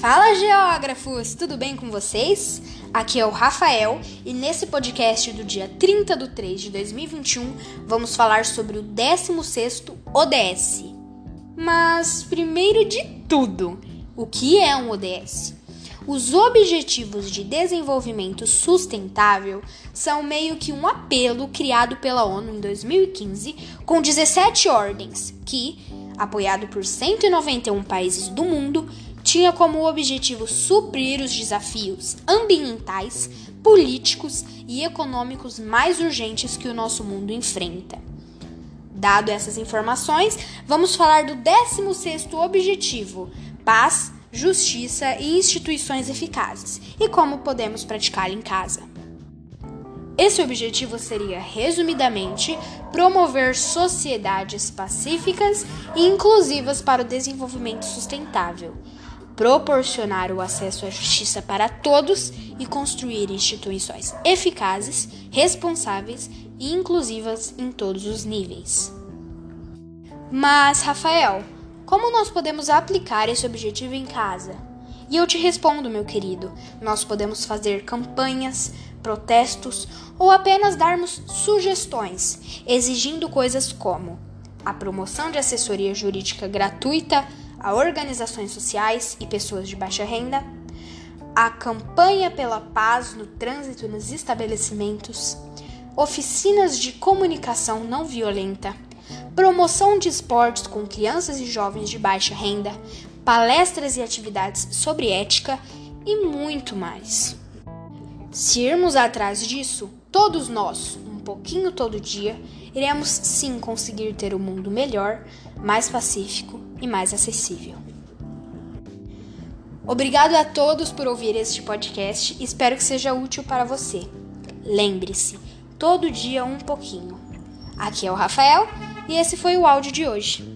Fala geógrafos, tudo bem com vocês? Aqui é o Rafael e nesse podcast do dia 30 de 3 de 2021 vamos falar sobre o 16º ODS. Mas primeiro de tudo, o que é um ODS? Os Objetivos de Desenvolvimento Sustentável são meio que um apelo criado pela ONU em 2015 com 17 ordens que, apoiado por 191 países do mundo, tinha como objetivo suprir os desafios ambientais, políticos e econômicos mais urgentes que o nosso mundo enfrenta. Dado essas informações, vamos falar do 16º objetivo: paz, justiça e instituições eficazes, e como podemos praticá-lo em casa. Esse objetivo seria, resumidamente, promover sociedades pacíficas e inclusivas para o desenvolvimento sustentável, proporcionar o acesso à justiça para todos e construir instituições eficazes, responsáveis e inclusivas em todos os níveis. Mas, Rafael, como nós podemos aplicar esse objetivo em casa? E eu te respondo, meu querido: nós podemos fazer campanhas, protestos ou apenas darmos sugestões, exigindo coisas como a promoção de assessoria jurídica gratuita a organizações sociais e pessoas de baixa renda, a campanha pela paz no trânsito nos estabelecimentos, oficinas de comunicação não violenta, promoção de esportes com crianças e jovens de baixa renda, palestras e atividades sobre ética e muito mais. Se irmos atrás disso, todos nós, um pouquinho todo dia, iremos sim conseguir ter um mundo melhor, mais pacífico e mais acessível. Obrigado a todos por ouvir este podcast, espero que seja útil para você. Lembre-se, todo dia um pouquinho. Aqui é o Rafael e esse foi o áudio de hoje.